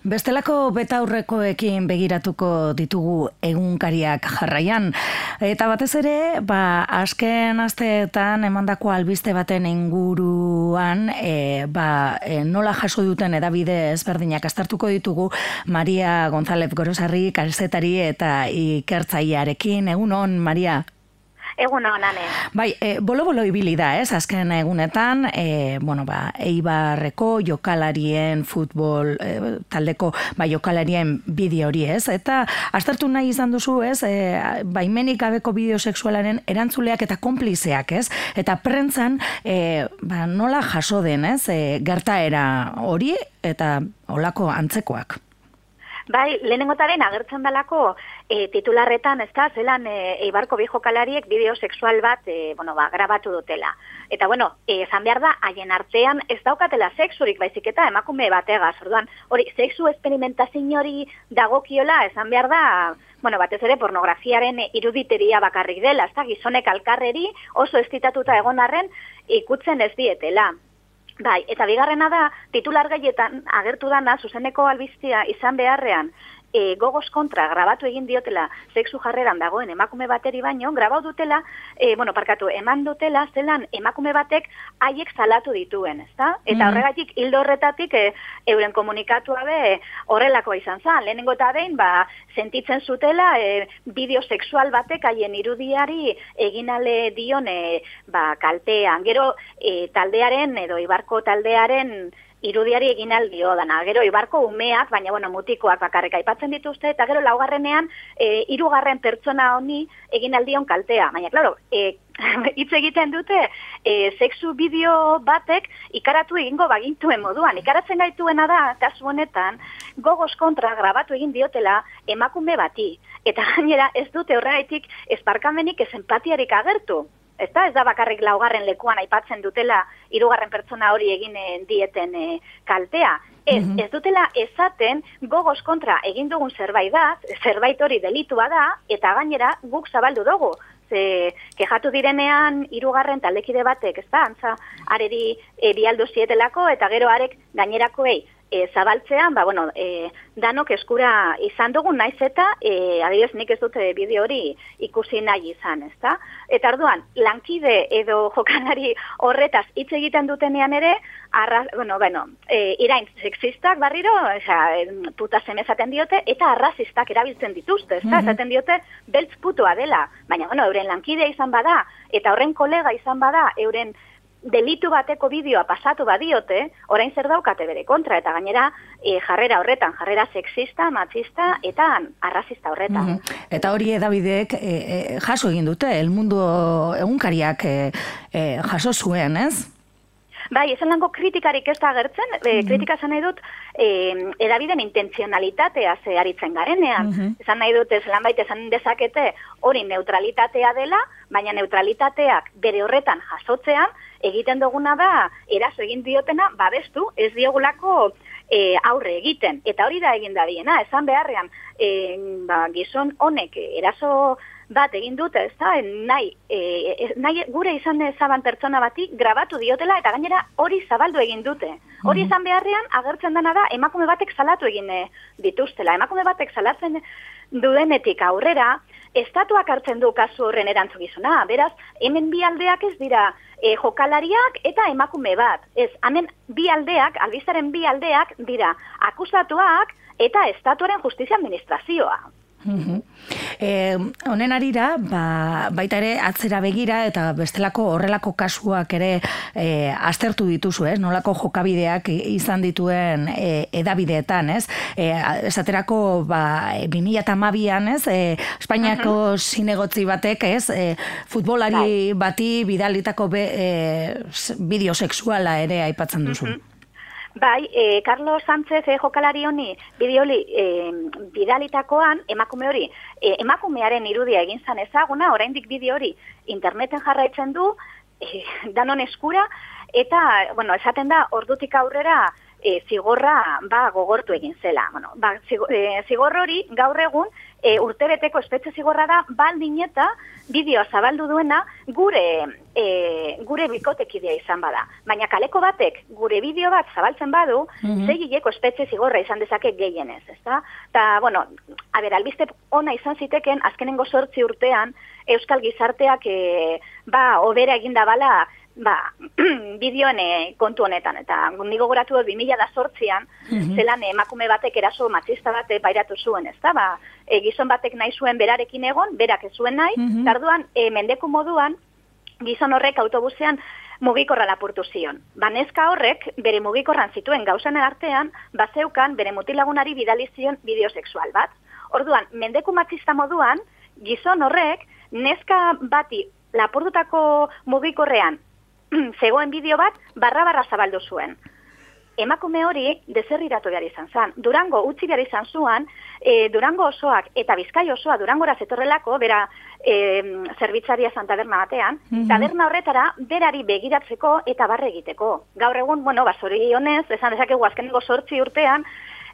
Bestelako betaurrekoekin begiratuko ditugu egunkariak jarraian. Eta batez ere, ba, asken asteetan emandako albiste baten inguruan, e, ba, e, nola jaso duten edabide ezberdinak astartuko ditugu Maria González Gorosarri, kasetari eta ikertzaiarekin. Egun on, Maria? Egun honane. Bai, e, bolo-bolo ibili da, ez, azken egunetan, e, bueno, ba, eibarreko jokalarien futbol e, taldeko ba, jokalarien bideo hori, ez? Eta astartu nahi izan duzu, ez, e, baimenik gabeko bideo sexualaren erantzuleak eta konplizeak, ez? Eta prentzan, e, ba, nola jaso den, ez, e, gertaera hori eta olako antzekoak. Bai, lehenengotaren agertzen dalako e, titularretan, ez da, zelan e, eibarko bi jokalariek bideo sexual bat, e, bueno, ba, grabatu dutela. Eta, bueno, e, zan behar da, haien artean ez daukatela sexurik, baizik eta emakume batega, orduan, hori, sexu esperimentazin hori dagokiola, esan behar da, bueno, batez ere pornografiaren iruditeria bakarrik dela, ez da, gizonek alkarreri oso estitatuta egon arren ikutzen ez dietela. Bai, eta bigarrena da, titular gaietan agertu dana, zuzeneko albiztia izan beharrean, e, gogoz kontra grabatu egin diotela sexu jarreran dagoen emakume bateri baino, grabau dutela, e, bueno, parkatu, eman dutela, zelan emakume batek haiek salatu dituen, ezta? Eta mm horregatik, hildo horretatik, e, euren komunikatu abe horrelakoa izan zan. Lehenengo eta behin, ba, sentitzen zutela, e, bideo sexual batek haien irudiari eginale dion, e, ba, kaltean. Gero, e, taldearen, edo ibarko taldearen, irudiari egin aldio dana. Gero ibarko umeak, baina bueno, mutikoak bakarrik aipatzen dituzte eta gero laugarrenean e, hirugarren pertsona honi egin aldion kaltea. Baina claro, e, hitz egiten dute e, sexu bideo batek ikaratu egingo bagintuen moduan. Ikaratzen gaituena da kasu honetan gogoz kontra grabatu egin diotela emakume bati eta gainera ez dute horregaitik esparkamenik ez empatiarik agertu ez da, ez da bakarrik laugarren lekuan aipatzen dutela hirugarren pertsona hori egin eh, dieten e, kaltea. Ez, mm ez dutela esaten gogoz kontra egin dugun zerbait da, zerbait hori delitua da, eta gainera guk zabaldu dugu. Ze, kejatu direnean hirugarren taldekide batek, ez da, antza, areri e, bialdu zietelako, eta gero arek gainerakoei e, zabaltzean, ba, bueno, e, danok eskura izan dugun naiz eta, e, adibidez nik ez dute bideo hori ikusi nahi izan, ezta? Eta arduan, lankide edo jokanari horretaz hitz egiten dutenean ere, arra, bueno, bueno, e, irain sexistak barriro, eza, puta esaten diote, eta arrazistak erabiltzen dituzte, ezta? Mm Esaten diote, beltz putua dela, baina, bueno, euren lankide izan bada, eta horren kolega izan bada, euren delitu bateko bideoa pasatu badiote, orain zer daukate bere kontra, eta gainera e, jarrera horretan, jarrera sexista, machista, eta arrazista horretan. Mm Eta hori edabideek e, jaso egin dute, el mundu egunkariak e, jaso zuen, ez? Bai, esan lango kritikarik ez da agertzen, e, kritika esan nahi dut, e, edabiden intenzionalitatea ze aritzen garenean. Mm -hmm. Esan nahi dut, esan baita esan dezakete hori neutralitatea dela, baina neutralitateak bere horretan jasotzean, egiten duguna da, eraso egin diotena, babestu, ez diogulako e, aurre egiten. Eta hori da egin da diena, esan beharrean, e, ba, gizon honek eraso bat egin dute, ez da, nahi, e, nahi gure izan zaban pertsona bati grabatu diotela eta gainera hori zabaldu egin dute. Hori izan mhm. beharrean agertzen dena da emakume batek salatu egin e, dituztela. Emakume batek salatzen dudenetik aurrera, estatuak hartzen du kasu horren erantzugizuna. Beraz, hemen bi aldeak ez dira e, jokalariak eta emakume bat. Ez, hemen bi aldeak, albizaren bi aldeak dira akusatuak eta estatuaren justizia administrazioa. E, honen arira, ba, baita ere atzera begira eta bestelako horrelako kasuak ere e, aztertu dituzu, ez? Nolako jokabideak izan dituen e, edabideetan, ez? E, esaterako, ba, 2008an, ez? E, Espainiako sinegotzi batek, ez? E, futbolari bai. bati bidalitako be, e, bideo sexuala ere aipatzen duzu. Bai, e, Carlos Sánchez e, jokalari honi bideoli e, bidalitakoan emakume hori e, emakumearen irudia egin zan ezaguna, oraindik bideo hori interneten jarraitzen du e, danon eskura eta, bueno, esaten da ordutik aurrera e, zigorra ba, gogortu egin zela. Bueno, ba, e, zigor hori gaur egun e, urtebeteko espetxe zigorra da baldin eta bideoa zabaldu duena gure e, gure bikotekidea izan bada. Baina kaleko batek gure bideo bat zabaltzen badu, mm -hmm. espetxe zigorra izan dezake gehienez, ezta? Ta, bueno, a ber, albiste ona izan ziteken, azkenengo sortzi urtean, Euskal Gizarteak e, ba, obera eginda bala ba, bideoen kontu honetan, eta nigo goratu dut 2000 da sortzian, mm zelan emakume batek eraso matxista bate bairatu zuen, ez da, ba, e, gizon batek nahi zuen berarekin egon, berak ez zuen nahi, mm tarduan, e, mendeku moduan, gizon horrek autobusean mugikorra lapurtu zion. Banezka horrek, bere mugikorran zituen gauzan artean, bazeukan bere mutilagunari bidali zion bideosexual bat. Orduan, mendeku matxista moduan, gizon horrek, neska bati lapurtutako mugikorrean zegoen bideo bat barra-barra zabaldu zuen. Emakume hori deserriratu behar izan zan. Durango utzi behar izan zuan, e, Durango osoak eta Bizkai osoa Durangora zetorrelako, bera e, zerbitzaria zan taberna batean, mm taberna horretara berari begiratzeko eta barre egiteko. Gaur egun, bueno, basori honez, esan dezakegu azkenengo sortzi urtean,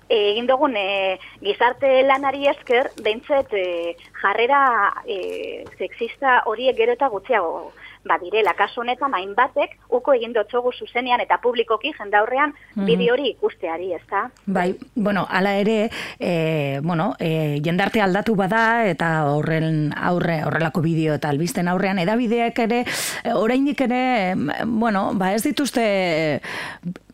egin dugun e, gizarte lanari esker, behintzet e, jarrera e, sexista horiek gero eta gutxiago badirela kasu honetan hainbatek uko egin dotzogu zuzenean eta publikoki jendaurrean mm bideo hori ikusteari, ezta? Bai, bueno, hala ere, e, bueno, e, jendarte aldatu bada eta horren aurre horrelako bideo eta albisten aurrean edabideak ere oraindik ere, bueno, ba ez dituzte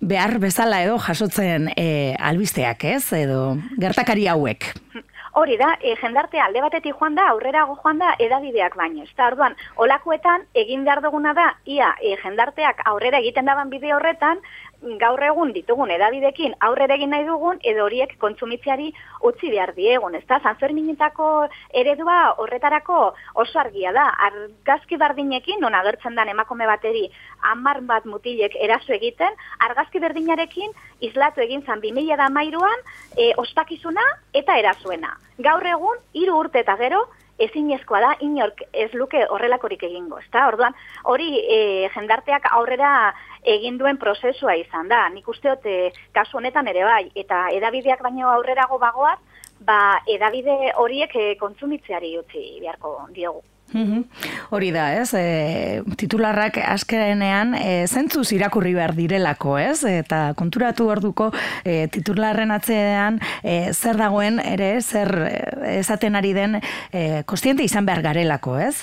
behar bezala edo jasotzen e, albisteak, ez? Edo gertakari hauek. Hori da, e, jendarte alde batetik joan da, aurrerago joan da, edabideak baino. Eta orduan, olakoetan egin behar duguna da, ia, e, jendarteak aurrera egiten daban bide horretan, gaur egun ditugun edabidekin aurrera egin nahi dugun edo horiek kontsumitziari utzi behar diegun, ezta? Sanferminetako eredua horretarako oso argia da. Argazki bardinekin non agertzen dan emakume bateri 10 bat mutilek eraso egiten, argazki berdinarekin islatu egin zan 2013an e, ospakizuna eta erazuena. Gaur egun hiru urte eta gero ezinezkoa da inork ez luke horrelakorik egingo, ezta? Orduan, hori e, jendarteak aurrera egin duen prozesua izan da. Nik usteot e, kasu honetan ere bai eta edabideak baino aurrerago bagoaz, ba edabide horiek e, kontsumitzeari utzi beharko diogu. Hori da, ez? E, titularrak askenean e, zentzuz irakurri behar direlako, ez? Eta konturatu orduko e, titularren atzean e, zer dagoen ere, zer e, esaten ari den e, kostiente izan behar garelako, ez?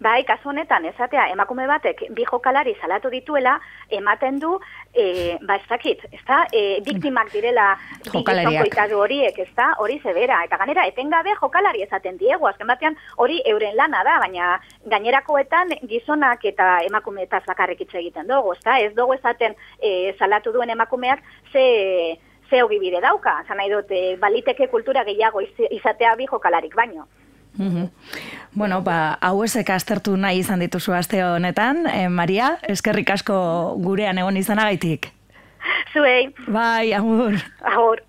Bai, kasu honetan, esatea, emakume batek bi jokalari salatu dituela, ematen du, e, ba, ez dakit, ez da, e, biktimak direla jokalariak. horiek, ez da, hori zebera, eta ganera, etengabe jokalari esaten diegu, azken batean, hori euren lana da, baina gainerakoetan gizonak eta emakume eta zakarrik egiten dugu, ez da, ez dugu esaten e, salatu duen emakumeak, ze ze hobi bide dauka, zan nahi dut, e, baliteke kultura gehiago izatea bi jokalarik baino. Bueno, ba, hau ezek astertu nahi izan dituzu aste honetan. Eh, Maria, eskerrik asko gurean egon izanagaitik. Zuei. Bai, agur. Agur.